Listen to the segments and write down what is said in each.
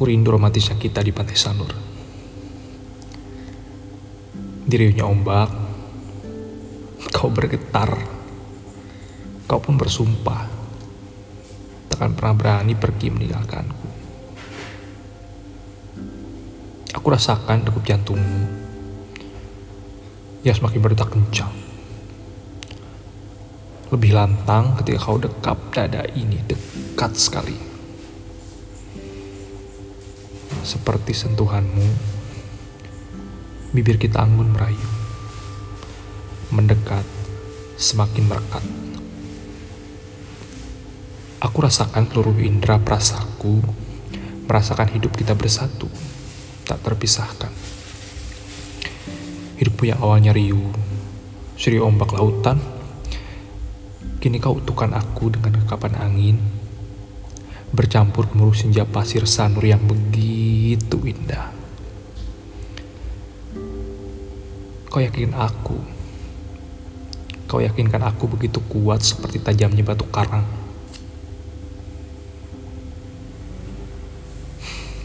Aku rindu romantisnya kita di pantai Sanur. Diriunya ombak, kau bergetar. Kau pun bersumpah, takkan pernah berani pergi meninggalkanku. Aku rasakan degup jantungmu yang semakin berdetak kencang. Lebih lantang ketika kau dekap dada ini dekat sekali. Seperti sentuhanmu, bibir kita anggun merayu. Mendekat, semakin merekat. Aku rasakan seluruh indera perasaku, merasakan hidup kita bersatu, tak terpisahkan. Hidupku yang awalnya riuh, seri ombak lautan, Kini kau utuhkan aku dengan kekapan angin, bercampur gemuruh senja pasir sanur yang begitu indah. Kau yakin aku, kau yakinkan aku begitu kuat seperti tajamnya batu karang.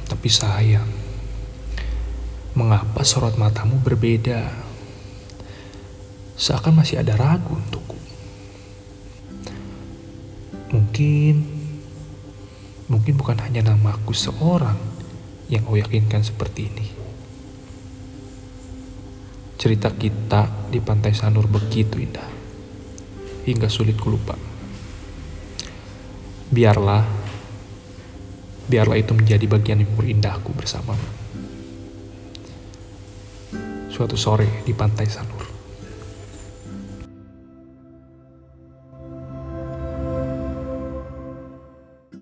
Tapi sayang, mengapa sorot matamu berbeda? Seakan masih ada ragu untukku. Mungkin, mungkin bukan hanya namaku seorang yang kau yakinkan seperti ini. Cerita kita di pantai Sanur begitu indah, hingga sulit kulupa. Biarlah, biarlah itu menjadi bagian yang indahku bersamamu. Suatu sore di pantai Sanur.